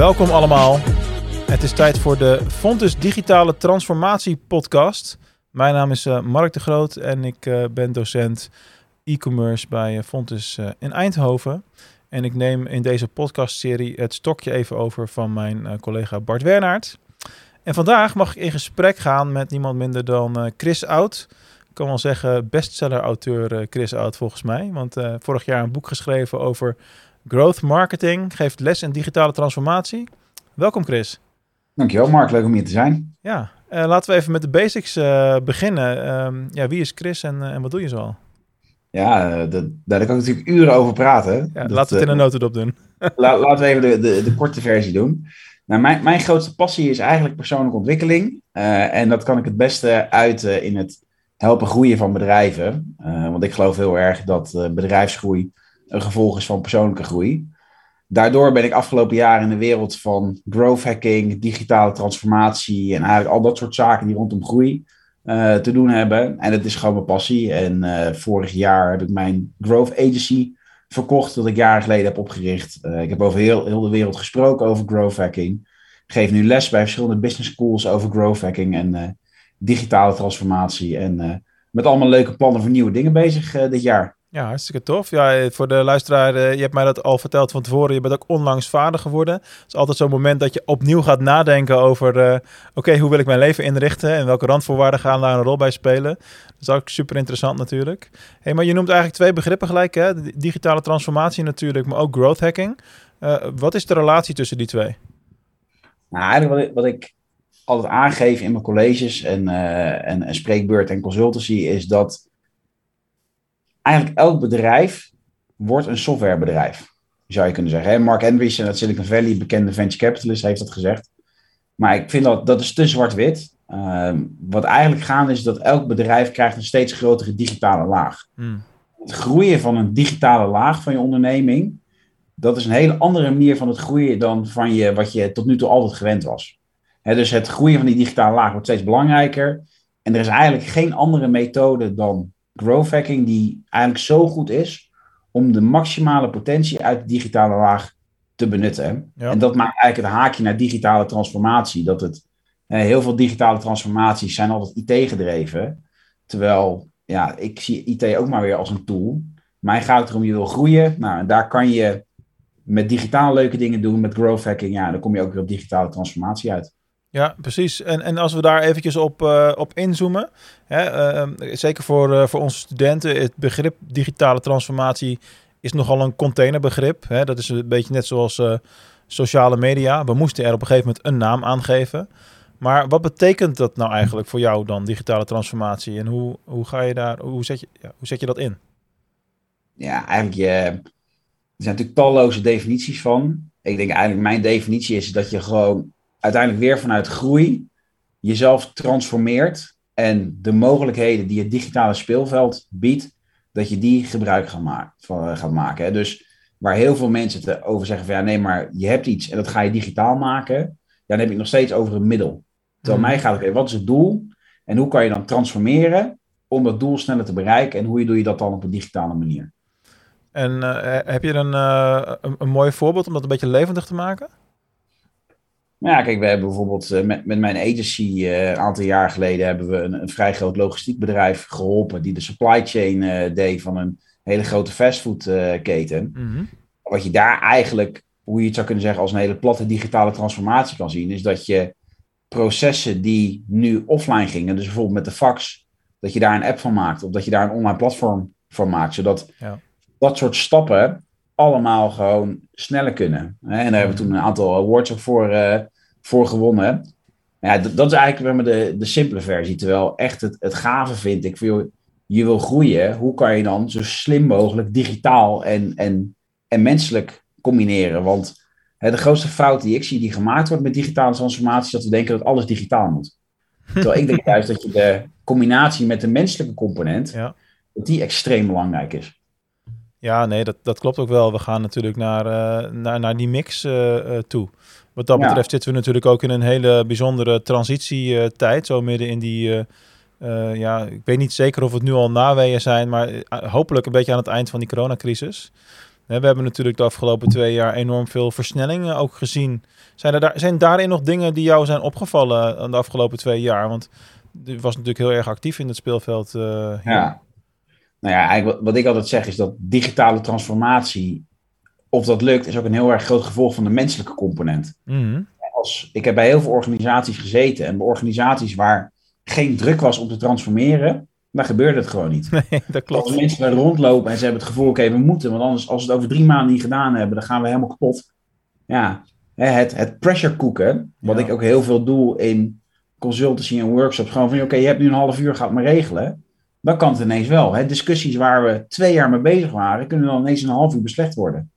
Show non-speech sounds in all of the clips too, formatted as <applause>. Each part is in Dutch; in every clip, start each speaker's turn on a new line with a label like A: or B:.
A: Welkom allemaal. Het is tijd voor de Fontes Digitale Transformatie Podcast. Mijn naam is uh, Mark de Groot en ik uh, ben docent e-commerce bij uh, Fontes in Eindhoven. En ik neem in deze podcastserie het stokje even over van mijn collega Bart Wernaert. En vandaag mag ik in gesprek gaan met niemand minder dan Chris Oud. Ik kan wel zeggen bestseller-auteur Chris Oud volgens mij. Want vorig jaar een boek geschreven over growth marketing. Geeft les in digitale transformatie. Welkom Chris.
B: Dankjewel Mark, leuk om hier te zijn.
A: Ja, uh, laten we even met de basics uh, beginnen. Uh, ja, wie is Chris en, en wat doe je zoal?
B: Ja, daar kan ik natuurlijk uren over praten.
A: Ja, dat, laten we het in een notendop doen. <laughs>
B: la, laten we even de, de, de, korte versie doen. Nou, mijn, mijn grootste passie is eigenlijk persoonlijke ontwikkeling. en dat kan ik het beste uiten in het helpen groeien van bedrijven. want ik geloof heel erg dat bedrijfsgroei een gevolg is van persoonlijke groei daardoor ben ik afgelopen jaar in de wereld van growth hacking, digitale transformatie en eigenlijk al dat soort zaken die rondom groei uh, te doen hebben. En het is gewoon mijn passie. En uh, vorig jaar heb ik mijn growth agency verkocht, dat ik jaren geleden heb opgericht. Uh, ik heb over heel, heel de wereld gesproken over growth hacking. Ik geef nu les bij verschillende business schools over growth hacking en digitale transformatie. En met allemaal leuke plannen voor nieuwe dingen bezig dit jaar.
A: Ja, hartstikke tof. Ja, voor de luisteraar, eh, je hebt mij dat al verteld van tevoren. Je bent ook onlangs vader geworden. Het is altijd zo'n moment dat je opnieuw gaat nadenken over... Uh, oké, hoe wil ik mijn leven inrichten? En welke randvoorwaarden gaan daar een rol bij spelen? Dat is ook super interessant natuurlijk. Hey, maar je noemt eigenlijk twee begrippen gelijk, hè? digitale transformatie natuurlijk, maar ook growth hacking. Uh, wat is de relatie tussen die twee?
B: Nou, eigenlijk wat ik, wat ik altijd aangeef in mijn colleges en, en, en spreekbeurt en consultancy... is dat eigenlijk elk bedrijf wordt een softwarebedrijf, zou je kunnen zeggen. Mark Andreessen uit Silicon Valley, bekende venture capitalist, heeft dat gezegd. Maar ik vind dat, dat is te zwart-wit. Uh, wat eigenlijk gaande is dat elk bedrijf krijgt een steeds grotere digitale laag. Hmm. Het groeien van een digitale laag van je onderneming, dat is een hele andere manier van het groeien dan van je, wat je tot nu toe altijd gewend was. dus het groeien van die digitale laag wordt steeds belangrijker. En er is eigenlijk geen andere methode dan growth hacking die eigenlijk zo goed is om de maximale potentie uit de digitale laag te benutten. En dat maakt eigenlijk het haakje naar digitale transformatie. Dat het, heel veel digitale transformaties zijn altijd IT gedreven. Terwijl, ja, ik zie IT ook maar weer als een tool. Mij gaat het erom, je wil groeien. Nou, daar kan je met digitaal leuke dingen doen, met growth hacking. Ja, dan kom je ook weer op digitale transformatie uit.
A: Ja, precies. En, en als we daar eventjes op, uh, op inzoomen, hè, uh, zeker voor, voor onze studenten, het begrip digitale transformatie is nogal een containerbegrip. Hè? Dat is een beetje net zoals sociale media. We moesten er op een gegeven moment een naam aan geven. Maar wat betekent dat nou eigenlijk voor jou dan, digitale transformatie? En hoe, hoe ga je daar, hoe zet je, ja, hoe zet je dat in?
B: Ja, eigenlijk, er zijn natuurlijk talloze definities van. Ik denk eigenlijk, mijn definitie is dat je gewoon uiteindelijk weer vanuit groei jezelf transformeert en de mogelijkheden die het digitale speelveld biedt, dat je die gebruik gaat, maken, van, eh, gaat maken. Dus waar heel veel mensen het over zeggen van ja, nee, maar je hebt iets en dat ga je digitaal maken, ja, dan heb ik nog steeds over een middel. Terwijl hmm. mij gaat het, wat is het doel en hoe kan je dan transformeren om dat doel sneller te bereiken en hoe doe je dat dan op een digitale manier?
A: En uh, heb je een, uh, een, een mooi voorbeeld om dat een beetje levendig te maken?
B: Ja, kijk, we hebben bijvoorbeeld uh, met, met mijn agency uh, een aantal jaar geleden hebben we een, een, vrij groot logistiekbedrijf geholpen die de supply chain uh, deed van een hele grote fastfoodketen. Mm Wat je daar eigenlijk, hoe je het zou kunnen zeggen, als een hele platte digitale transformatie kan zien, is dat je processen die nu offline gingen, dus bijvoorbeeld met de fax, dat je daar een app van maakt of dat je daar een online platform van maakt, zodat ja. dat soort stappen allemaal gewoon sneller kunnen. En daar hebben we toen een aantal awards ook voor, uh, voor gewonnen. Ja, dat is eigenlijk de, de simpele versie. Terwijl echt het, het gave vind ik, voor je wil groeien, hoe kan je dan zo slim mogelijk digitaal en, en, en menselijk combineren? Want hè, de grootste fout die ik zie die gemaakt wordt met digitale transformatie, is dat we denken dat alles digitaal moet. <laughs> Terwijl ik denk juist dat je de combinatie met de menselijke component, ja. dat die extreem belangrijk is.
A: Ja, nee, dat, dat klopt ook wel. We gaan natuurlijk naar, uh, naar, naar die mix uh, toe. Wat dat betreft zitten we natuurlijk ook in een hele bijzondere transitietijd. Zo midden in die, ja, ik weet niet zeker of het nu al naweeën zijn, maar hopelijk een beetje aan het eind van die coronacrisis. We hebben natuurlijk de afgelopen twee jaar enorm veel versnellingen ook gezien. Zijn, er daar, zijn daarin nog dingen die jou zijn opgevallen de afgelopen twee jaar? Want je was natuurlijk heel erg actief in het speelveld.
B: Ja. Nou ja, eigenlijk wat ik altijd zeg is dat digitale transformatie, of dat lukt, is ook een heel erg groot gevolg van de menselijke component.
A: Mhm.
B: Als, ik heb bij heel veel organisaties gezeten en bij organisaties waar geen druk was om te transformeren, dan gebeurde het gewoon niet. <laughs>
A: Nee, dat klopt.
B: Als mensen daar rondlopen en ze hebben het gevoel, oké, we moeten, want anders als we het over drie maanden niet gedaan hebben, dan gaan we helemaal kapot. Ja, het, het pressure cooken, wat ik ook heel veel doe in consultancy en workshops, gewoon van, oké, je hebt nu een half uur, gaat maar regelen. Dan kan het ineens wel. Hè? Discussies waar we twee jaar mee bezig waren, kunnen dan ineens een half uur beslecht worden.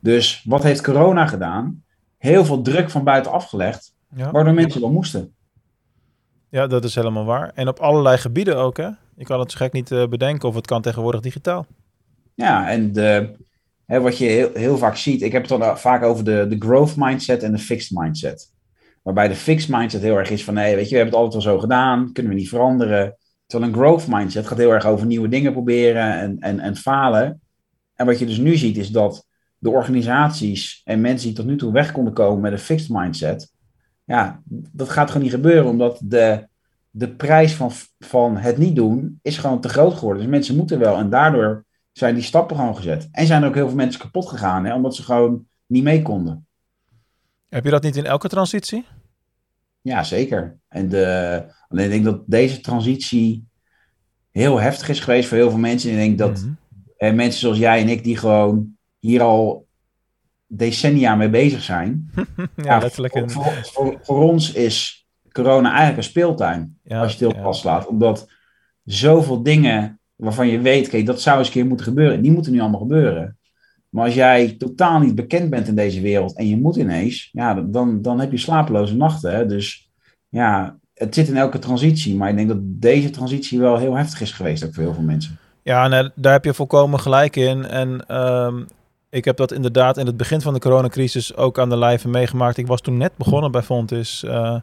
B: Dus wat heeft corona gedaan? Heel veel druk van buiten afgelegd, ja. waardoor mensen wel moesten.
A: Ja, dat is helemaal waar. En op allerlei gebieden ook, hè? Je kan het zo gek niet uh, bedenken of het kan tegenwoordig digitaal.
B: Ja, en de, hè, wat je heel, heel, vaak ziet, ik heb het dan vaak over de, de growth mindset en de fixed mindset. Waarbij de fixed mindset heel erg is van, weet je, we hebben het altijd al zo gedaan, kunnen we niet veranderen. Terwijl een growth mindset gaat heel erg over nieuwe dingen proberen en, en, en falen. En wat je dus nu ziet, is dat de organisaties en mensen die tot nu toe weg konden komen met een fixed mindset, ja, dat gaat gewoon niet gebeuren, omdat de, de prijs van, van het niet doen is gewoon te groot geworden. Dus mensen moeten wel. En daardoor zijn die stappen gewoon gezet. En zijn er ook heel veel mensen kapot gegaan, hè, omdat ze gewoon niet mee konden.
A: Heb je dat niet in elke transitie?
B: Ja, zeker. En de, alleen ik denk dat deze transitie heel heftig is geweest voor heel veel mensen. En ik denk dat mm mensen zoals jij en ik, die gewoon hier al decennia mee bezig zijn. <laughs>
A: ja, letterlijk.
B: Voor, voor, ons is corona eigenlijk een speeltuin, als je het heel pas laat. Omdat zoveel dingen waarvan je weet, kijk, dat zou eens een keer moeten gebeuren, die moeten nu allemaal gebeuren. Maar als jij totaal niet bekend bent in deze wereld en je moet ineens, ja, dan, dan heb je slapeloze nachten. Dus ja, het zit in elke transitie. Maar ik denk dat deze transitie wel heel heftig is geweest ook voor heel veel mensen.
A: Ja, daar heb je volkomen gelijk in. En um, ik heb dat inderdaad in het begin van de coronacrisis ook aan de lijve meegemaakt. Ik was toen net begonnen bij Fontis uh,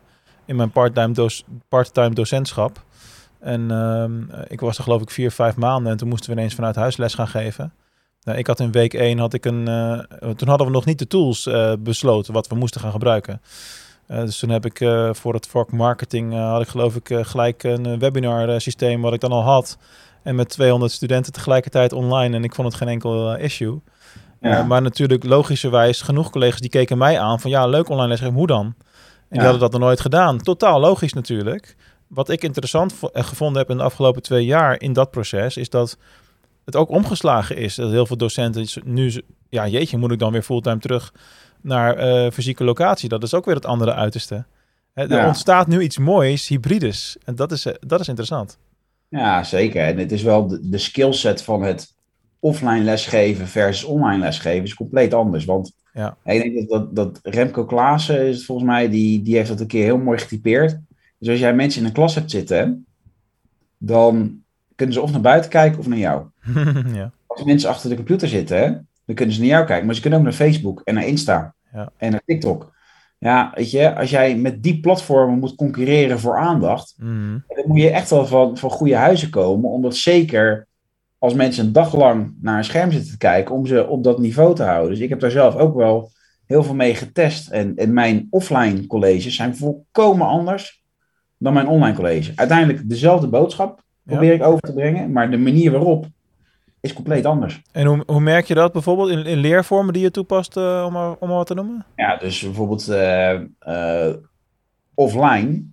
A: in mijn parttime, doc parttime docentschap. En uh, ik was er geloof ik vier, vijf maanden en toen moesten we ineens vanuit huis les gaan geven. Nou, ik had in week één, had ik een, uh, toen hadden we nog niet de tools uh, besloten wat we moesten gaan gebruiken. dus toen heb ik voor het vak marketing, had ik geloof ik gelijk een webinar systeem wat ik dan al had. En met 200 studenten tegelijkertijd online en ik vond het geen enkel issue. Ja. Maar natuurlijk logischerwijs genoeg collega's die keken mij aan van ja, leuk online lesgeven, hoe dan? En die hadden dat nog nooit gedaan. Totaal logisch natuurlijk. Wat ik interessant eh, gevonden heb in de afgelopen twee jaar in dat proces, is dat het ook omgeslagen is. Dat heel veel docenten nu, ja jeetje, moet ik dan weer fulltime terug naar uh, fysieke locatie. Dat is ook weer het andere uiterste. Er ontstaat nu iets moois, hybrides. En dat is, dat is interessant.
B: Ja, zeker. En het is wel de, de skillset van het offline lesgeven versus online lesgeven is compleet anders. Want
A: ja.
B: ik denk dat, dat, dat Remco Klaassen is het volgens mij, die, die heeft dat een keer heel mooi getypeerd. Dus als jij mensen in een klas hebt zitten, dan kunnen ze of naar buiten kijken of naar jou. <laughs>
A: ja.
B: Als mensen achter de computer zitten, dan kunnen ze naar jou kijken. Maar ze kunnen ook naar Facebook en naar Insta
A: ja.
B: en naar TikTok. Ja, weet je, als jij met die platformen moet concurreren voor aandacht,
A: mhm.
B: dan moet je echt wel van, van goede huizen komen. Omdat zeker als mensen een dag lang naar een scherm zitten te kijken, om ze op dat niveau te houden. Dus ik heb daar zelf ook wel heel veel mee getest. En, en mijn offline colleges zijn volkomen anders dan mijn online college. Uiteindelijk dezelfde boodschap probeer ik over te brengen, maar de manier waarop is compleet anders.
A: En hoe, hoe merk je dat bijvoorbeeld in, in leervormen die je toepast, uh, om, maar, om maar wat te noemen?
B: Ja, dus bijvoorbeeld uh, uh, offline,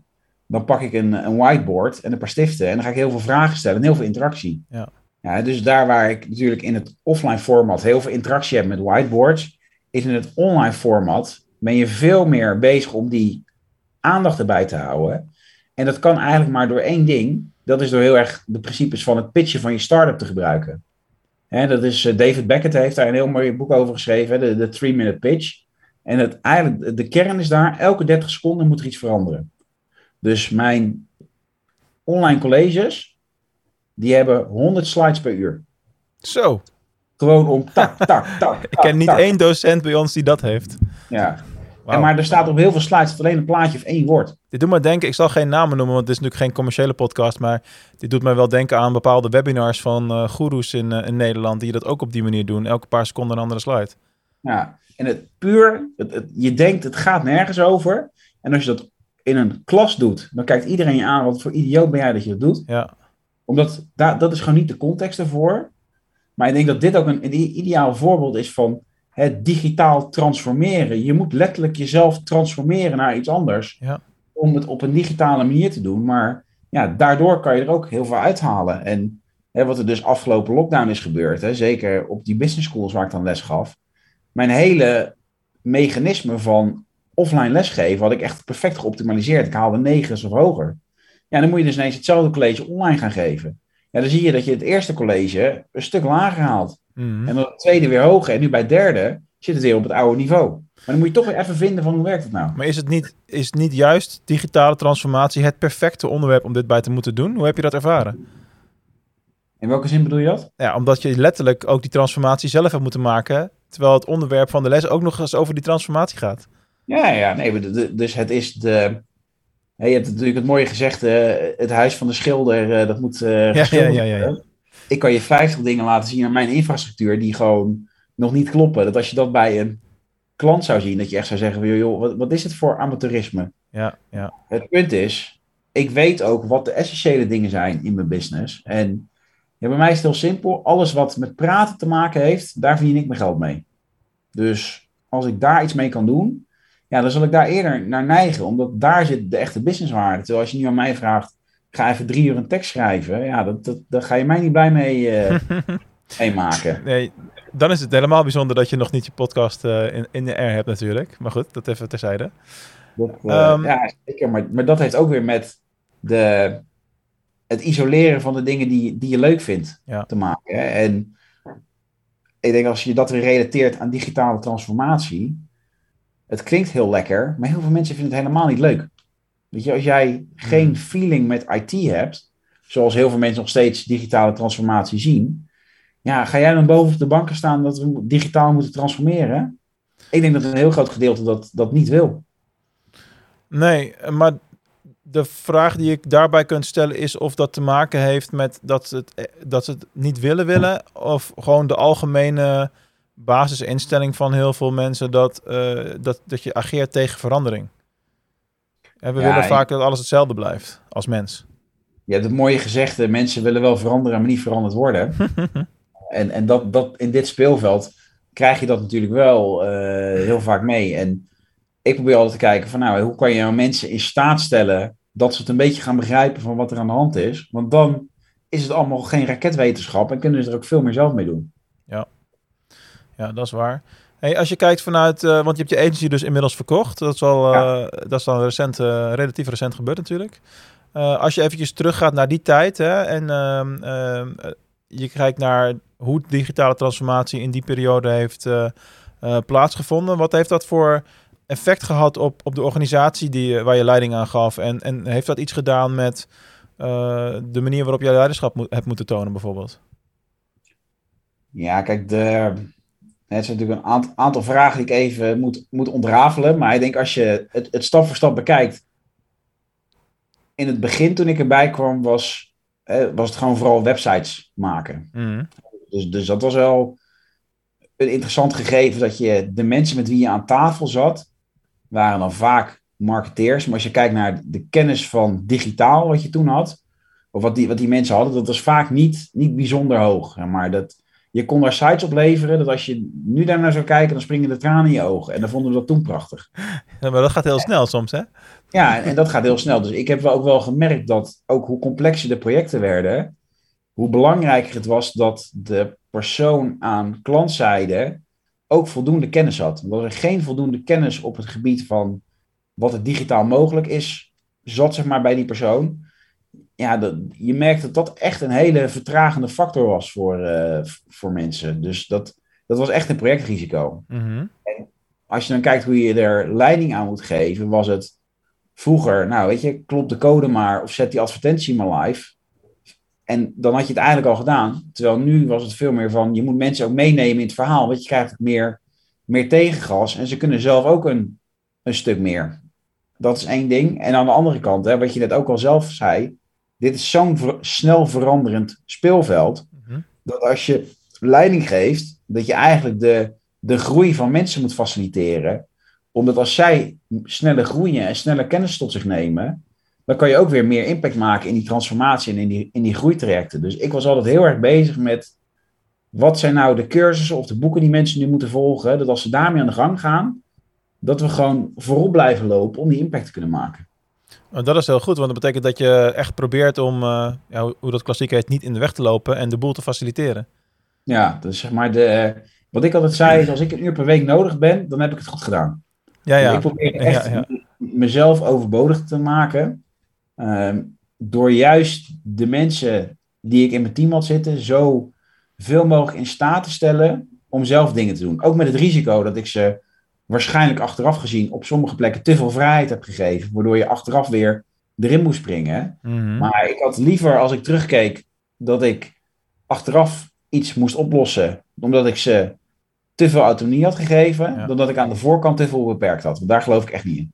B: dan pak ik een, een whiteboard en een paar stiften en dan ga ik heel veel vragen stellen en heel veel interactie.
A: Ja.
B: Ja, dus daar waar ik natuurlijk in het offline format heel veel interactie heb met whiteboards, is in het online format ben je veel meer bezig om die aandacht erbij te houden. En dat kan eigenlijk maar door één ding. Dat is door heel erg de principes van het pitchen van je start-up te gebruiken. Hè, dat is, eh, David Beckett heeft daar een heel mooi boek over geschreven, de, de three-minute pitch. En het, eigenlijk, de kern is daar, elke 30 seconden moet er iets veranderen. Dus mijn online colleges, die hebben 100 slides per uur.
A: Zo.
B: Gewoon om tak, tak, tak. <laughs>
A: Ik ken niet één docent bij ons die dat heeft.
B: Ja. En maar er staat op heel veel slides alleen een plaatje of één woord.
A: Dit doet me denken, ik zal geen namen noemen, want het is natuurlijk geen commerciële podcast, maar dit doet mij wel denken aan bepaalde webinars van uh, goeroes in, in Nederland die dat ook op die manier doen. Elke paar seconden een andere slide.
B: Ja, en het puur, het, je denkt het gaat nergens over. En als je dat in een klas doet, dan kijkt iedereen je aan, wat voor idioot ben jij dat je dat doet.
A: Ja.
B: Omdat da, dat is gewoon niet de context ervoor. Maar ik denk dat dit ook een, een ideaal voorbeeld is van het digitaal transformeren. Je moet letterlijk jezelf transformeren naar iets anders.
A: Ja.
B: Om het op een digitale manier te doen. Maar ja, daardoor kan je er ook heel veel uithalen. En hè, wat er dus afgelopen lockdown is gebeurd, hè, zeker op die business schools waar ik dan les gaf. Mijn hele mechanisme van offline lesgeven had ik echt perfect geoptimaliseerd. Ik haalde negens of hoger. Ja, dan moet je dus ineens hetzelfde college online gaan geven. Ja, dan zie je dat je het eerste college een stuk lager haalt.
A: Mhm.
B: En dan het tweede weer hoger. En nu bij het derde zit het weer op het oude niveau. Maar dan moet je toch weer even vinden van hoe werkt het nou.
A: Maar is het niet, is het niet juist digitale transformatie het perfecte onderwerp om dit bij te moeten doen? Hoe heb je dat ervaren?
B: In welke zin bedoel je dat?
A: Ja, omdat je letterlijk ook die transformatie zelf hebt moeten maken. Terwijl het onderwerp van de les ook nog eens over die transformatie gaat.
B: Ja, ja, nee, dus het is de. Je hebt natuurlijk het mooie gezegd, uh, het huis van de schilder, uh, dat moet
A: ja, ja, ja, ja,
B: Ik kan je 50 dingen laten zien aan mijn infrastructuur die gewoon nog niet kloppen. Dat als je dat bij een klant zou zien, dat je echt zou zeggen, joh, wat, wat is het voor amateurisme?
A: Ja, ja.
B: Het punt is, ik weet ook wat de essentiële dingen zijn in mijn business. En ja, bij mij is het heel simpel. Alles wat met praten te maken heeft, daar verdien ik mijn geld mee. Dus als ik daar iets mee kan doen, ja, dan zal ik daar eerder naar neigen. Omdat daar zit de echte businesswaarde. Terwijl als je nu aan mij vraagt, ga even drie uur een tekst schrijven. Ja, dat, dat, daar ga je mij niet blij mee, uh, <laughs> mee maken.
A: Nee, dan is het helemaal bijzonder dat je nog niet je podcast uh, in, in de air hebt natuurlijk. Maar goed, dat even terzijde.
B: Dat, uh, um, ja, zeker. Maar, maar dat heeft ook weer met de, het isoleren van de dingen die, die je leuk vindt
A: ja.
B: te maken. Hè? En ik denk als je dat weer relateert aan digitale transformatie. Het klinkt heel lekker, maar heel veel mensen vinden het helemaal niet leuk. Weet je, als jij geen feeling met IT hebt, zoals heel veel mensen nog steeds digitale transformatie zien, ja, ga jij dan boven op de banken staan dat we digitaal moeten transformeren? Ik denk dat een heel groot gedeelte dat, dat niet wil.
A: Nee, maar de vraag die ik daarbij kunt stellen is of dat te maken heeft met dat ze het, dat ze het niet willen willen, of gewoon de algemene basisinstelling van heel veel mensen dat, uh, dat, dat je ageert tegen verandering. En we ja, willen vaak dat alles hetzelfde blijft als mens.
B: Ja, het mooie gezegde, mensen willen wel veranderen, maar niet veranderd worden. <laughs> en en dat, dat, in dit speelveld krijg je dat natuurlijk wel uh, heel vaak mee. En ik probeer altijd te kijken van nou, hoe kan je nou mensen in staat stellen dat ze het een beetje gaan begrijpen van wat er aan de hand is. Want dan is het allemaal geen raketwetenschap en kunnen ze er ook veel meer zelf mee doen.
A: Ja, dat is waar. Hey, als je kijkt vanuit, uh, want je hebt je agency dus inmiddels verkocht. Dat is, al, ja. dat is dan recent, uh, relatief recent gebeurd natuurlijk. als je eventjes teruggaat naar die tijd hè, en ehm, ehm, je kijkt naar hoe digitale transformatie in die periode heeft plaatsgevonden. Wat heeft dat voor effect gehad op, op de organisatie die, waar je leiding aan gaf? En, en heeft dat iets gedaan met de manier waarop jij leiderschap moet, hebt moeten tonen bijvoorbeeld?
B: Ja, kijk, de, het zijn natuurlijk een aantal, aantal, vragen die ik even moet, moet ontrafelen. Maar ik denk als je het, het stap voor stap bekijkt. In het begin toen ik erbij kwam was, eh, was het gewoon vooral websites maken.
A: Mm.
B: Dus, dus dat was wel een interessant gegeven dat je de mensen met wie je aan tafel zat, waren dan vaak marketeers. Maar als je kijkt naar de kennis van digitaal wat je toen had, of wat die, wat die mensen hadden, dat was vaak niet, niet bijzonder hoog. Maar dat, je kon daar sites op leveren, dat als je nu daarnaar zou kijken, dan springen de tranen in je ogen. En dan vonden we dat toen prachtig. <laughs>
A: Ja, maar dat gaat heel snel soms, hè?
B: Ja, en dat gaat heel snel. Dus ik heb wel ook wel gemerkt dat ook hoe complexer de projecten werden, hoe belangrijker het was dat de persoon aan klantzijde ook voldoende kennis had. Als er geen voldoende kennis op het gebied van wat er digitaal mogelijk is, zat zeg maar bij die persoon, ja, dat, je merkt dat dat echt een hele vertragende factor was voor, uh, voor mensen. Dus dat, dat was echt een projectrisico.
A: Mm-hmm.
B: En als je dan kijkt hoe je er leiding aan moet geven, was het vroeger, nou weet je, klop de code maar of zet die advertentie maar live. En dan had je het eigenlijk al gedaan. Terwijl nu was het veel meer van, je moet mensen ook meenemen in het verhaal, want je krijgt meer, meer tegengas. En ze kunnen zelf ook een een stuk meer. Dat is één ding. En aan de andere kant, hè, wat je net ook al zelf zei, dit is zo'n ver- snel veranderend speelveld,
A: Mhm.
B: dat als je leiding geeft, dat je eigenlijk de, de groei van mensen moet faciliteren. Omdat als zij sneller groeien en sneller kennis tot zich nemen, dan kan je ook weer meer impact maken in die transformatie en in die, in die groeitrajecten. Dus ik was altijd heel erg bezig met wat zijn nou de cursussen of de boeken die mensen nu moeten volgen, dat als ze daarmee aan de gang gaan, dat we gewoon voorop blijven lopen om die impact te kunnen maken.
A: Oh, dat is heel goed, want dat betekent dat je echt probeert om, eh, ja, hoe- dat klassiek heet, niet in de weg te lopen en de boel te faciliteren.
B: Ja, dus zeg maar, de, wat ik altijd zei is, als ik een uur per week nodig ben, dan heb ik het goed gedaan.
A: Ja,
B: Dus
A: ja.
B: ik probeer echt
A: Ja, ja.
B: m- mezelf overbodig te maken. ehm, door juist de mensen die ik in mijn team had zitten, zo veel mogelijk in staat te stellen om zelf dingen te doen. Ook met het risico dat ik ze waarschijnlijk achteraf gezien op sommige plekken te veel vrijheid heb gegeven, waardoor je achteraf weer erin moest springen.
A: Mhm.
B: Maar ik had liever als ik terugkeek dat ik achteraf iets moest oplossen, omdat ik ze te veel autonomie had gegeven,
A: Ja.
B: dan dat ik aan de voorkant te veel beperkt had. Want daar geloof ik echt niet in.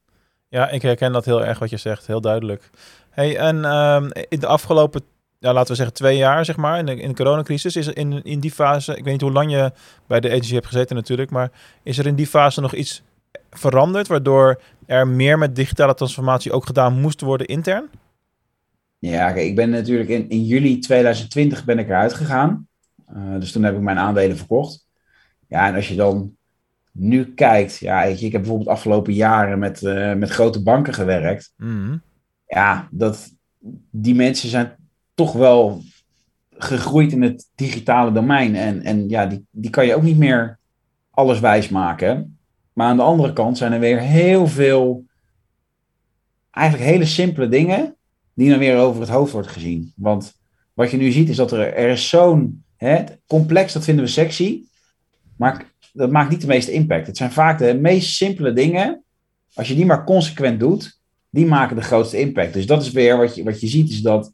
A: Ja, ik herken dat heel erg wat je zegt, heel duidelijk. Hey, en ehm, in de afgelopen, ja, laten we zeggen twee jaar, zeg maar, in de, in de coronacrisis, is er in, in die fase, ik weet niet hoe lang je bij de agency hebt gezeten natuurlijk, maar is er in die fase nog iets veranderd, waardoor er meer met digitale transformatie ook gedaan moest worden intern?
B: Ja, ik ben natuurlijk in, in juli 2020 ben ik eruit gegaan. Eh, dus toen heb ik mijn aandelen verkocht. Ja, en als je dan nu kijkt, ja, ik heb bijvoorbeeld afgelopen jaren met, eh, met grote banken gewerkt.
A: Mhm.
B: ja, dat die mensen zijn toch wel gegroeid in het digitale domein. En, en ja, die, die kan je ook niet meer alles wijs maken. Maar aan de andere kant zijn er weer heel veel, eigenlijk hele simpele dingen, die dan weer over het hoofd wordt gezien. Want wat je nu ziet is dat er, er is zo'n hè, complex, dat vinden we sexy, maar dat maakt niet de meeste impact. Het zijn vaak de meest simpele dingen. Als je die maar consequent doet, die maken de grootste impact. Dus dat is weer wat je, wat je ziet, is dat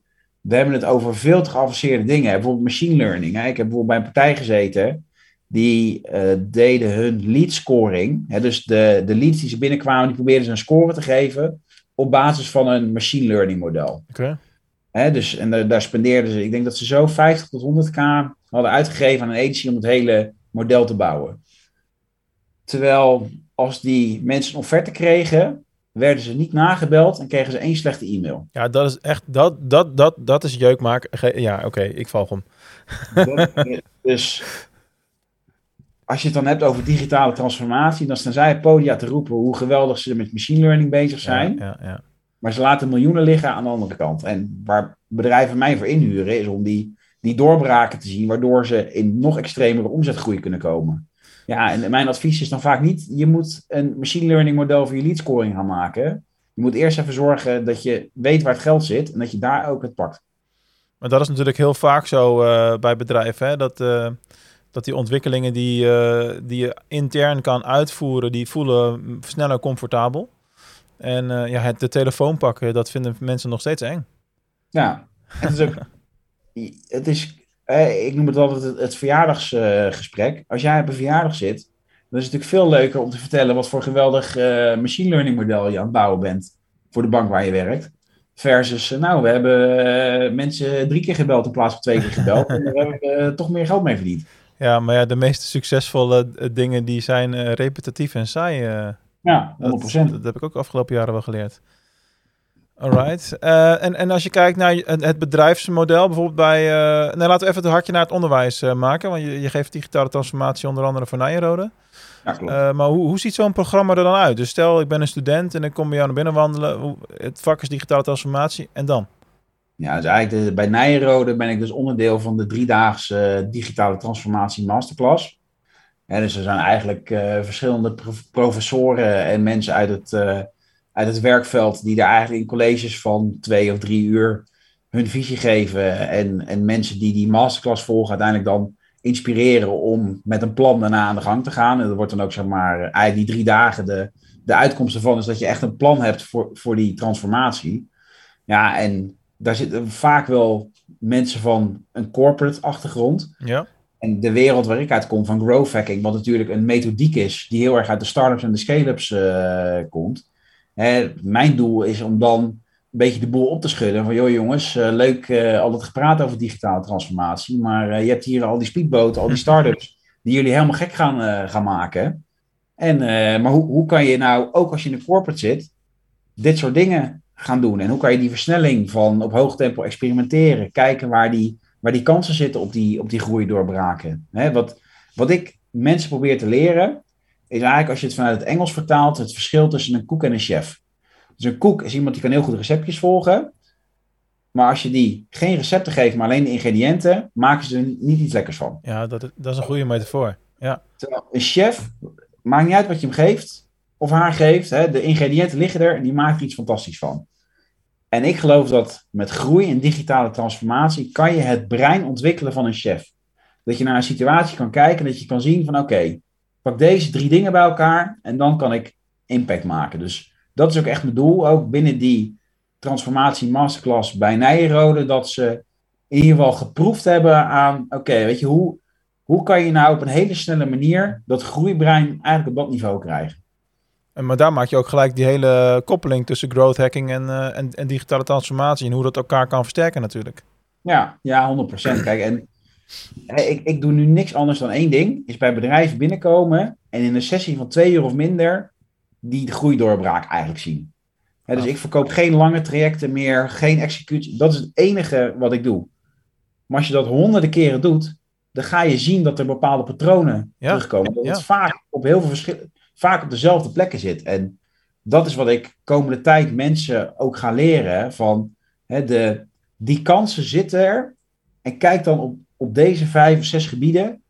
B: we hebben het over veel te geavanceerde dingen. Bijvoorbeeld machine learning. Hè. Ik heb bijvoorbeeld bij een partij gezeten, die eh, deden hun lead scoring. Hè, dus de, de leads die ze binnenkwamen, die probeerden ze een score te geven op basis van een machine learning model.
A: Oké.
B: Hè, dus, en daar, daar spendeerden ze, ik denk dat ze zo 50 tot 100k hadden uitgegeven aan een agency om het hele model te bouwen. Terwijl als die mensen een offerte kregen, werden ze niet nagebeld en kregen ze één slechte e-mail.
A: Ja, dat is echt, dat, dat, dat, dat is jeukmaak. Ja, oké, ik val hem.
B: Dat- dus als je het dan hebt over digitale transformatie, dan staan zij podia te roepen hoe geweldig ze met machine learning bezig zijn.
A: Ja, ja, ja.
B: Maar ze laten miljoenen liggen aan de andere kant. En waar bedrijven mij voor inhuren, is om die, die doorbraken te zien, waardoor ze in nog extremere omzetgroei kunnen komen. Ja, en mijn advies is dan vaak niet, je moet een machine learning model voor je lead scoring gaan maken. Je moet eerst even zorgen dat je weet waar het geld zit en dat je daar ook het pakt.
A: Maar dat is natuurlijk heel vaak zo eh, bij bedrijven, hè? Dat, eh, dat die ontwikkelingen die, eh, die je intern kan uitvoeren, die voelen sneller comfortabel. En ja, het de telefoon pakken, dat vinden mensen nog steeds eng.
B: Ja, het is ook, <laughs> het is, ik noem het altijd het, het verjaardagsgesprek. Als jij op een verjaardag zit, dan is het natuurlijk veel leuker om te vertellen wat voor geweldig eh, machine learning model je aan het bouwen bent voor de bank waar je werkt. Versus, eh, nou, we hebben eh, mensen drie keer gebeld in plaats van twee keer gebeld. <laughs> en daar hebben we eh, toch meer geld mee verdiend.
A: Ja, maar ja, de meest succesvolle eh, dingen die zijn eh, repetitief en saai. eh.
B: Ja, 100%.
A: Dat, dat heb ik ook de afgelopen jaren wel geleerd. Alright. Eh en, en als je kijkt naar het, bedrijfsmodel, bijvoorbeeld bij... eh nou, laten we even het hartje naar het onderwijs eh, maken. Want je, je geeft digitale transformatie onder andere voor Nijenrode.
B: ja, klopt.
A: Maar hoe, hoe ziet zo'n programma er dan uit? Dus stel, ik ben een student en ik kom bij jou naar binnen wandelen. Het vak is digitale transformatie. En dan?
B: Ja, dus eigenlijk de, bij Nijenrode ben ik dus onderdeel van de driedaagse digitale transformatie masterclass. Ja, dus er zijn eigenlijk verschillende prof- professoren en mensen uit het, uit het werkveld die daar eigenlijk in colleges van twee of drie uur hun visie geven. En, en mensen die die masterclass volgen uiteindelijk dan inspireren om met een plan daarna aan de gang te gaan. En dat wordt dan ook zeg maar eigenlijk die drie dagen de, de uitkomst ervan is dat je echt een plan hebt voor, voor die transformatie. Ja, en daar zitten vaak wel mensen van een corporate achtergrond.
A: Ja?
B: En de wereld waar ik uit kom van growth hacking, wat natuurlijk een methodiek is die heel erg uit de startups en de scale-ups uh, komt. Hè, mijn doel is om dan een beetje de boel op te schudden. Van joh jongens, uh, leuk uh, al het gepraat over digitale transformatie. Maar je hebt hier al die speedboten, al die <laughs> startups die jullie helemaal gek gaan, gaan maken. En, maar hoe, hoe kan je nou, ook als je in de corporate zit, dit soort dingen gaan doen? En hoe kan je die versnelling van op hoog tempo experimenteren, kijken waar die waar die kansen zitten op die, op die groei doorbraken. Hè, wat, wat ik mensen probeer te leren, is eigenlijk als je het vanuit het Engels vertaalt, het verschil tussen een koek en een chef. Dus een koek is iemand die kan heel goed receptjes volgen. Maar als je die geen recepten geeft, maar alleen de ingrediënten, maken ze er niet iets lekkers van.
A: Ja, dat, dat is een goede metafoor. Ja.
B: Terwijl een chef, maakt niet uit wat je hem geeft of haar geeft, hè, de ingrediënten liggen er en die maken er iets fantastisch van. En ik geloof dat met groei en digitale transformatie kan je het brein ontwikkelen van een chef. Dat je naar een situatie kan kijken, dat je kan zien van oké, pak deze drie dingen bij elkaar en dan kan ik impact maken. Dus dat is ook echt mijn doel, ook binnen die transformatie masterclass bij Nijrode, dat ze in ieder geval geproefd hebben aan, oké, weet je, hoe, hoe kan je nou op een hele snelle manier dat groeibrein eigenlijk op dat niveau krijgen?
A: En maar daar maak je ook gelijk die hele koppeling tussen growth hacking en, uh, en, en, digitale transformatie en hoe dat elkaar kan versterken natuurlijk.
B: Ja, ja 100%. Kijk, en ik, ik doe nu niks anders dan één ding, is bij bedrijven binnenkomen en in een sessie van twee uur of minder die de groeidoorbraak eigenlijk zien. dus ik verkoop geen lange trajecten meer, geen executie. Dat is het enige wat ik doe. Maar als je dat honderden keren doet, dan ga je zien dat er bepaalde patronen terugkomen. Dat het vaak op heel veel verschillende vaak op dezelfde plekken zit. En dat is wat ik komende tijd mensen ook ga leren. Van de, die kansen zitten er. En kijk dan op, op deze vijf of zes gebieden.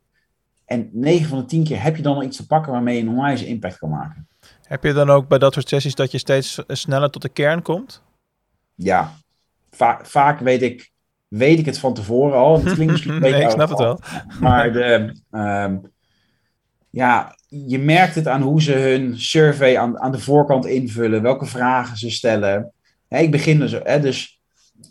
B: En 9 van de 10 keer heb je dan al iets te pakken waarmee je een onwijze impact kan maken.
A: Heb je dan ook bij dat soort sessies dat je steeds sneller tot de kern komt?
B: Ja, Va vaak weet ik, weet ik het van tevoren al. Het klinkt misschien <laughs> een beetje
A: nee, ik snap het wel.
B: Maar de, um, ja, je merkt het aan hoe ze hun survey aan, aan de voorkant invullen, welke vragen ze stellen. ik begin dus, hè, dus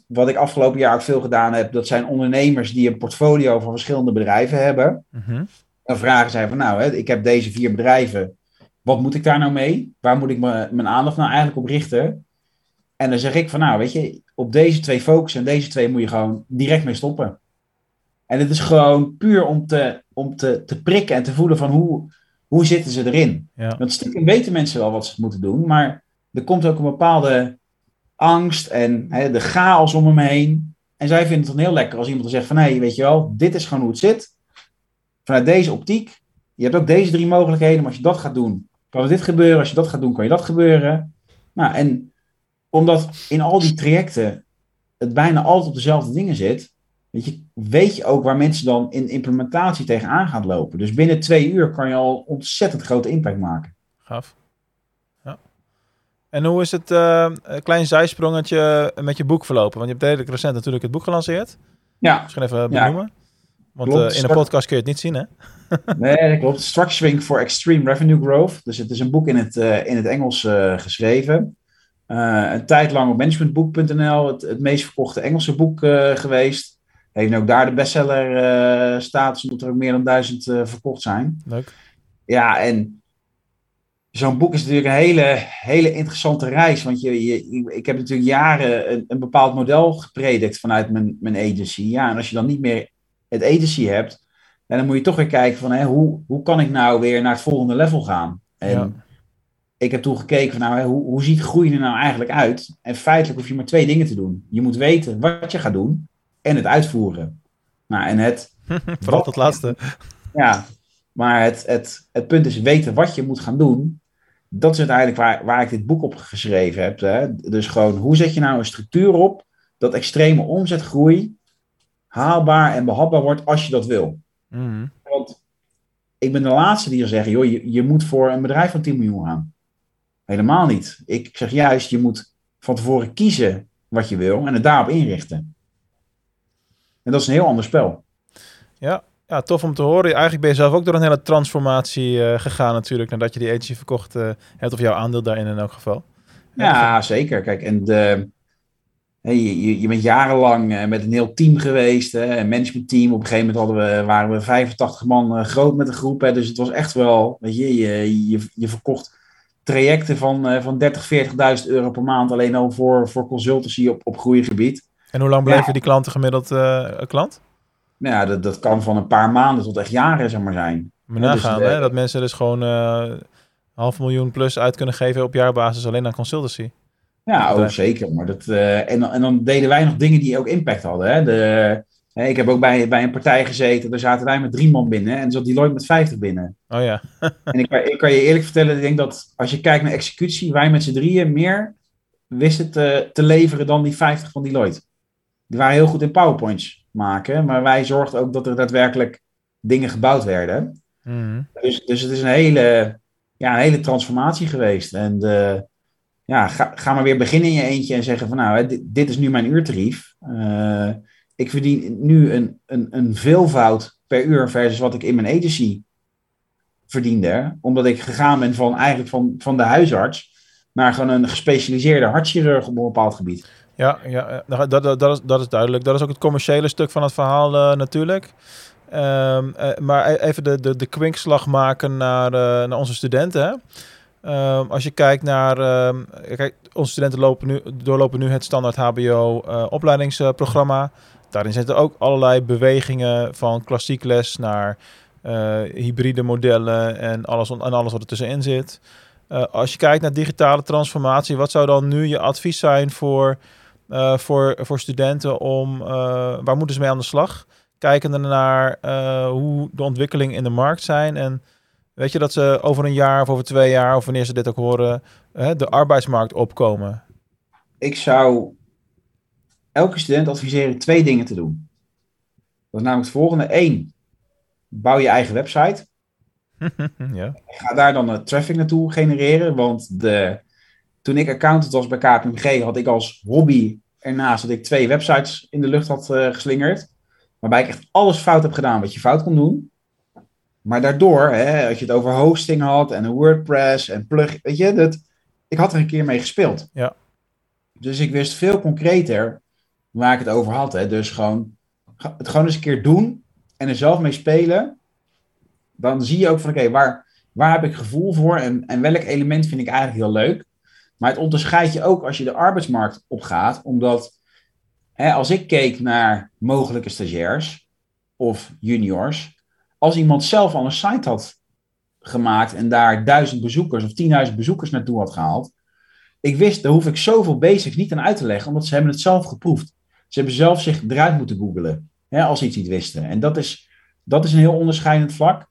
B: wat ik afgelopen jaar ook veel gedaan heb, dat zijn ondernemers die een portfolio van verschillende bedrijven hebben. Mm Dan vragen zij van, nou, hè, ik heb deze vier bedrijven, wat moet ik daar nou mee? Waar moet ik mijn aandacht nou eigenlijk op richten? En dan zeg ik van, nou, weet je, op deze twee focussen en deze twee moet je gewoon direct mee stoppen. En het is gewoon puur om te, om te, te prikken en te voelen van hoe, hoe zitten ze erin. Ja. Want stiekem weten mensen wel wat ze moeten doen, maar er komt ook een bepaalde angst en hè, de chaos om hem heen. En zij vinden het dan heel lekker als iemand zegt van, hé, hey, weet je wel, dit is gewoon hoe het zit. Vanuit deze optiek, je hebt ook deze drie mogelijkheden, maar als je dat gaat doen, kan dit gebeuren. Als je dat gaat doen, kan je dat gebeuren. Nou, en omdat in al die trajecten het bijna altijd op dezelfde dingen zit, weet je, weet je ook waar mensen dan in implementatie tegenaan gaan lopen. Dus binnen twee uur kan je al ontzettend grote impact maken.
A: Gaf. En hoe is het uh, klein zijsprongetje met je boek verlopen? Want je hebt redelijk recent natuurlijk het boek gelanceerd.
B: Ja.
A: Misschien even benoemen. Want uh, in een podcast kun je het niet zien, hè? <laughs>
B: nee, dat klopt. Structuring for Extreme Revenue Growth. Dus het is een boek in het, uh, in het Engels geschreven. een tijd lang op managementboek.nl het, het meest verkochte Engelse boek geweest. Heeft ook daar de bestseller status, omdat er ook meer dan duizend verkocht zijn.
A: Leuk.
B: Ja, en zo'n boek is natuurlijk een hele, hele interessante reis. Want je, je, ik heb natuurlijk jaren een, een, bepaald model gepredikt vanuit mijn, mijn agency. Ja, en als je dan niet meer het agency hebt, dan moet je toch weer kijken van hè, hoe, hoe kan ik nou weer naar het volgende level gaan? En ja. ik heb toen gekeken van nou, hè, hoe, hoe ziet groei er nou eigenlijk uit? En feitelijk hoef je maar twee dingen te doen. Je moet weten wat je gaat doen en het uitvoeren. Nou, en het. <laughs>
A: Vooral het laatste.
B: Ja, maar het, het, het punt is weten wat je moet gaan doen. Dat is uiteindelijk waar, waar ik dit boek op geschreven heb. Hè. Dus gewoon, hoe zet je nou een structuur op dat extreme omzetgroei haalbaar en behapbaar wordt als je dat wil.
A: Mhm.
B: Want ik ben de laatste die er zeggen, joh, je, je moet voor een bedrijf van 10 miljoen gaan. Helemaal niet. Ik zeg juist, je moet van tevoren kiezen wat je wil en het daarop inrichten. En dat is een heel ander spel.
A: Ja, ja, tof om te horen. Eigenlijk ben je zelf ook door een hele transformatie uh, gegaan natuurlijk, nadat je die agency verkocht uh, hebt, of jouw aandeel daarin in elk geval.
B: Ja, zeker. Kijk, en de, je, je, je bent jarenlang eh, met een heel team geweest, hè, een managementteam. Op een gegeven moment hadden we, waren we 85 man eh, groot met een groep. Hè, dus het was echt wel, weet je, je, je, je verkocht trajecten van, van 30, 40.000 euro per maand alleen al voor, voor consultancy op, op groeigebied.
A: En hoe lang bleven die klanten gemiddeld uh, klant?
B: Nou ja, dat, dat kan van een paar maanden tot echt jaren, zeg maar, zijn.
A: Maar nagaan, dus, hè, dat mensen dus gewoon half miljoen plus uit kunnen geven op jaarbasis alleen aan consultancy.
B: Ja, ook zeker. Maar dat, uh, en, en dan deden wij nog dingen die ook impact hadden. Hè? De, ik heb ook bij, bij een partij gezeten, daar zaten wij met drie man binnen en zat Deloitte met vijftig binnen.
A: Oh ja. <laughs>
B: en ik, ik kan je eerlijk vertellen, ik denk dat als je kijkt naar executie, wij met z'n drieën meer wisten te, te leveren dan die 50 van Deloitte. Die waren heel goed in PowerPoints maken, maar wij zorgden ook dat er daadwerkelijk dingen gebouwd werden. Mm dus, dus het is een hele, ja, een hele transformatie geweest. En de, ja, ga, ga maar weer beginnen in je eentje en zeggen van nou, dit, dit is nu mijn uurtarief. Uh, ik verdien nu een, een, een veelvoud per uur versus wat ik in mijn agency verdiende. Omdat ik gegaan ben van eigenlijk van, van de huisarts naar gewoon een gespecialiseerde hartchirurg op een bepaald gebied.
A: Ja, ja dat, dat, dat, is, dat is duidelijk. Dat is ook het commerciële stuk van het verhaal uh, natuurlijk. Um, uh, maar e-, even de, de, de kwinkslag maken naar, naar onze studenten. Um, als je kijkt naar, um, kijk, onze studenten lopen nu, doorlopen nu het standaard HBO uh, opleidingsprogramma. Daarin zitten ook allerlei bewegingen van klassiek les naar hybride modellen en alles, en alles wat er tussenin zit. Als je kijkt naar digitale transformatie, wat zou dan nu je advies zijn voor, voor, voor studenten om, waar moeten ze mee aan de slag? Kijkende naar hoe de ontwikkelingen in de markt zijn en Weet je dat ze over een jaar of over twee jaar, of wanneer ze dit ook horen, de arbeidsmarkt opkomen?
B: Ik zou elke student adviseren twee dingen te doen. Dat is namelijk het volgende. Eén, bouw je eigen website. <laughs> ja. Ga daar dan traffic naartoe genereren. Want de, toen ik accountant was bij KPMG, had ik als hobby ernaast dat ik twee websites in de lucht had uh, geslingerd. Waarbij ik echt alles fout heb gedaan wat je fout kon doen. Maar daardoor, hè, als je het over hosting had en WordPress en plug, weet je, dat, ik had er een keer mee gespeeld.
A: Ja.
B: Dus ik wist veel concreter waar ik het over had. Hè. Dus gewoon, het gewoon eens een keer doen en er zelf mee spelen. Dan zie je ook van, oké, waar, waar heb ik gevoel voor en, en welk element vind ik eigenlijk heel leuk. Maar het onderscheidt je ook als je de arbeidsmarkt opgaat, omdat hè, als ik keek naar mogelijke stagiairs of juniors, als iemand zelf al een site had gemaakt en daar duizend bezoekers of tienduizend bezoekers naartoe had gehaald. Ik wist, daar hoef ik zoveel basics niet aan uit te leggen, omdat ze hebben het zelf geproefd. Ze hebben zelf zich eruit moeten googelen, als ze iets niet wisten. En dat is, dat is een heel onderscheidend vlak.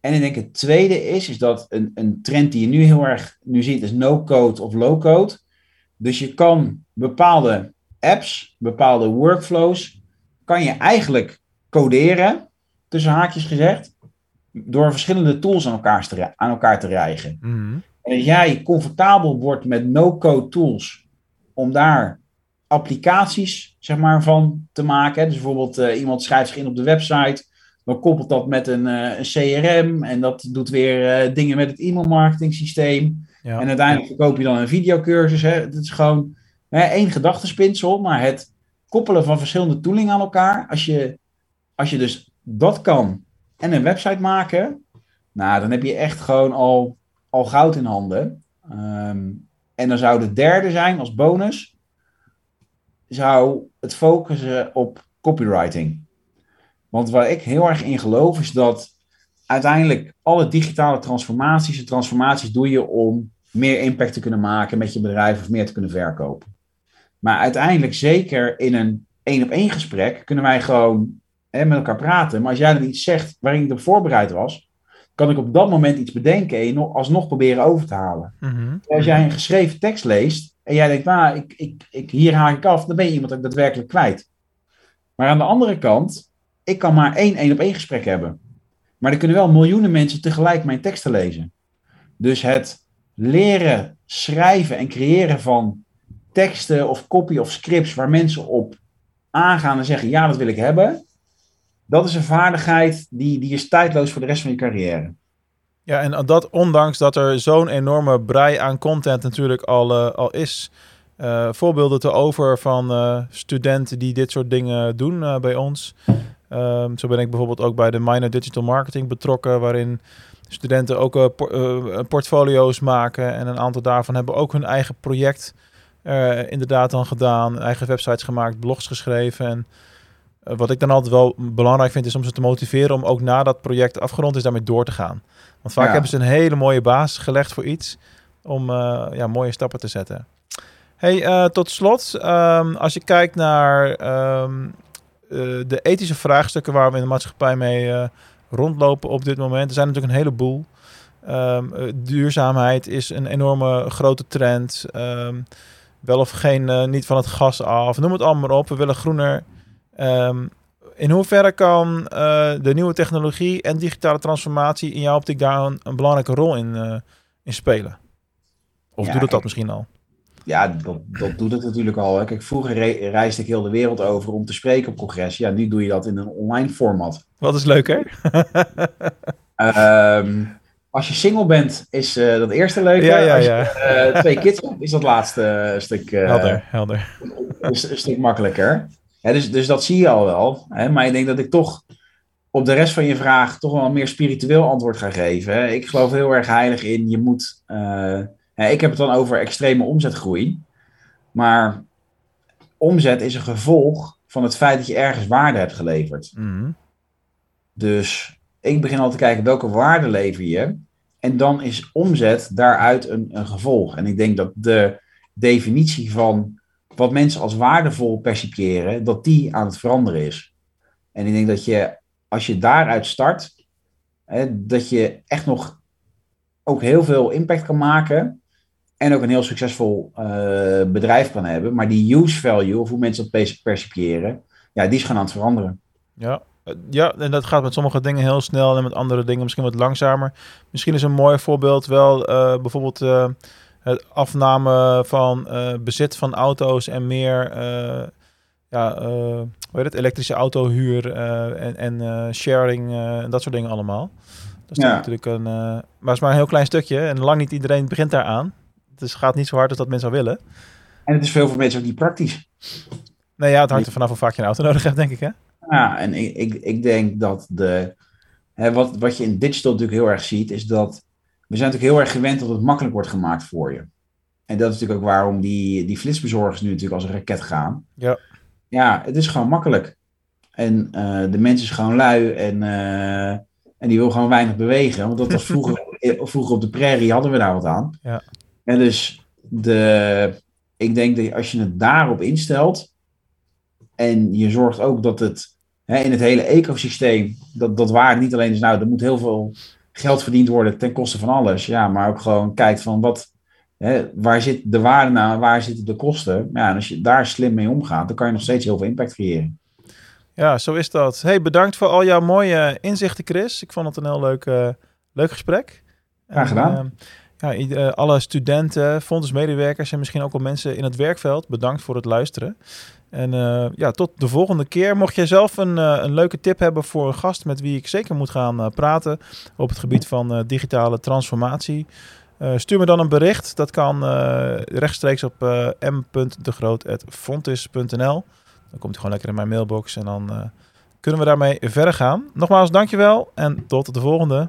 B: En ik denk het tweede is, is dat een, een trend die je nu heel erg nu ziet, is no-code of low-code. Dus je kan bepaalde apps, bepaalde workflows, kan je eigenlijk coderen tussen haakjes gezegd, door verschillende tools aan elkaar te, aan elkaar te rijgen. Mm En als jij comfortabel wordt met no-code tools, om daar applicaties zeg maar, van te maken. Dus bijvoorbeeld uh, iemand schrijft zich in op de website, dan koppelt dat met een, uh, een CRM en dat doet weer uh, dingen met het e-mailmarketing systeem. Ja. En uiteindelijk verkoop je dan een videocursus. Hè. Het is gewoon hè, één gedachtespinsel, maar het koppelen van verschillende tooling aan elkaar. Als je, als je dus dat kan en een website maken, nou, dan heb je echt gewoon al, al goud in handen. Ehm, en dan zou de derde zijn als bonus, zou het focussen op copywriting. Want waar ik heel erg in geloof is dat uiteindelijk alle digitale transformaties, de transformaties doe je om meer impact te kunnen maken met je bedrijf of meer te kunnen verkopen. Maar uiteindelijk, zeker in een één op één gesprek, kunnen wij gewoon en met elkaar praten. Maar als jij dan iets zegt waarin ik op voorbereid was, kan ik op dat moment iets bedenken en alsnog proberen over te halen. Mhm. Als jij een geschreven tekst leest en jij denkt, nou, ik, ik, ik, hier haak ik af, dan ben je iemand ook daadwerkelijk kwijt. Maar aan de andere kant, ik kan maar één één op één gesprek hebben. Maar er kunnen wel miljoenen mensen tegelijk mijn teksten lezen. Dus het leren schrijven en creëren van teksten of copy of scripts waar mensen op aangaan en zeggen, ja, dat wil ik hebben dat is een vaardigheid die, die is tijdloos voor de rest van je carrière.
A: Ja, en dat ondanks dat er zo'n enorme brei aan content natuurlijk al, uh, al is. uh, voorbeelden te over van uh, studenten die dit soort dingen doen bij ons. Um, zo ben ik bijvoorbeeld ook bij de Minor Digital Marketing betrokken, waarin studenten ook por portfolio's maken. En een aantal daarvan hebben ook hun eigen project inderdaad dan gedaan. Eigen websites gemaakt, blogs geschreven. En wat ik dan altijd wel belangrijk vind, is om ze te motiveren om ook na dat project afgerond is, daarmee door te gaan. Want vaak ja. hebben ze een hele mooie basis gelegd voor iets om ja, mooie stappen te zetten. Hey, uh, tot slot, um, als je kijkt naar um, uh, de ethische vraagstukken waar we in de maatschappij mee uh, rondlopen op dit moment, er zijn natuurlijk een heleboel. Um, duurzaamheid is een enorme grote trend. wel of geen, niet van het gas af, noem het allemaal maar op. We willen groener. in hoeverre kan de nieuwe technologie en digitale transformatie in jouw optiek daar een, een belangrijke rol in, in spelen? Of ja, doet het dat misschien al?
B: Ja, dat, dat doet het natuurlijk al. Hè. Kijk, vroeger re reisde ik heel de wereld over om te spreken op congres. Ja, nu doe je dat in een online format.
A: Wat is leuker? <laughs>
B: um, als je single bent, is uh, dat eerste leuk.
A: Ja, ja,
B: als
A: je
B: uh, twee kids hebt, is dat laatste uh, stuk...
A: helder, helder.
B: Een, een, stuk makkelijker. Ja, dus, dus dat zie je al wel. Hè. Maar ik denk dat ik toch op de rest van je vraag toch wel een meer spiritueel antwoord ga geven. Hè. Ik geloof heel erg heilig in, je moet ik heb het dan over extreme omzetgroei. Maar omzet is een gevolg van het feit dat je ergens waarde hebt geleverd.
A: Mhm.
B: Dus ik begin al te kijken welke waarde lever je. En dan is omzet daaruit een, een gevolg. En ik denk dat de definitie van wat mensen als waardevol percipiëren, dat die aan het veranderen is. En ik denk dat je, als je daaruit start, hè, dat je echt nog ook heel veel impact kan maken en ook een heel succesvol uh, bedrijf kan hebben. Maar die use value, of hoe mensen dat percipiëren, ja, die is gewoon aan het veranderen.
A: Ja. Ja, en dat gaat met sommige dingen heel snel en met andere dingen misschien wat langzamer. Misschien is een mooi voorbeeld wel uh, bijvoorbeeld uh, het afname van bezit van auto's en meer ja, hoe heet het, elektrische autohuur en, en sharing en dat soort dingen allemaal. Dat is ja. natuurlijk een, maar het is maar een heel klein stukje en lang niet iedereen begint daaraan. Dus het gaat niet zo hard als dat mensen zou willen.
B: En het is veel voor mensen ook niet praktisch.
A: Nee, ja, het hangt er vanaf hoe vaak je een auto nodig hebt, denk ik, hè?
B: Ja, en ik, ik, ik denk dat de... Hè, wat, wat je in digital natuurlijk heel erg ziet, is dat... We zijn natuurlijk heel erg gewend dat het makkelijk wordt gemaakt voor je. En dat is natuurlijk ook waarom die, die flitsbezorgers nu natuurlijk als een raket gaan.
A: Ja.
B: Ja, het is gewoon makkelijk. En uh, de mensen is gewoon lui en, uh, en die wil gewoon weinig bewegen. Want dat was vroeger, <laughs> vroeger op de prairie hadden we daar wat aan.
A: Ja.
B: En dus de, ik denk dat als je het daarop instelt en je zorgt ook dat het hè, in het hele ecosysteem, dat, dat waar niet alleen is, nou, er moet heel veel geld verdiend worden ten koste van alles. Ja, maar ook gewoon kijkt van wat, hè, waar zit de waarde nou waar zitten de kosten? Ja, en als je daar slim mee omgaat, dan kan je nog steeds heel veel impact creëren.
A: Ja, zo is dat. Hey, bedankt voor al jouw mooie inzichten, Chris. Ik vond het een heel leuk, uh, leuk gesprek.
B: Graag gedaan. En, uh,
A: ja, eh, alle studenten, fondsmedewerkers en misschien ook al mensen in het werkveld, bedankt voor het luisteren. En uh, ja, tot de volgende keer. Mocht jij zelf een, uh, een leuke tip hebben voor een gast met wie ik zeker moet gaan praten op het gebied van digitale transformatie, stuur me dan een bericht. Dat kan rechtstreeks op m.degroot.fontis.nl. Dan komt hij gewoon lekker in mijn mailbox en dan kunnen we daarmee verder gaan. Nogmaals, dankjewel en tot de volgende.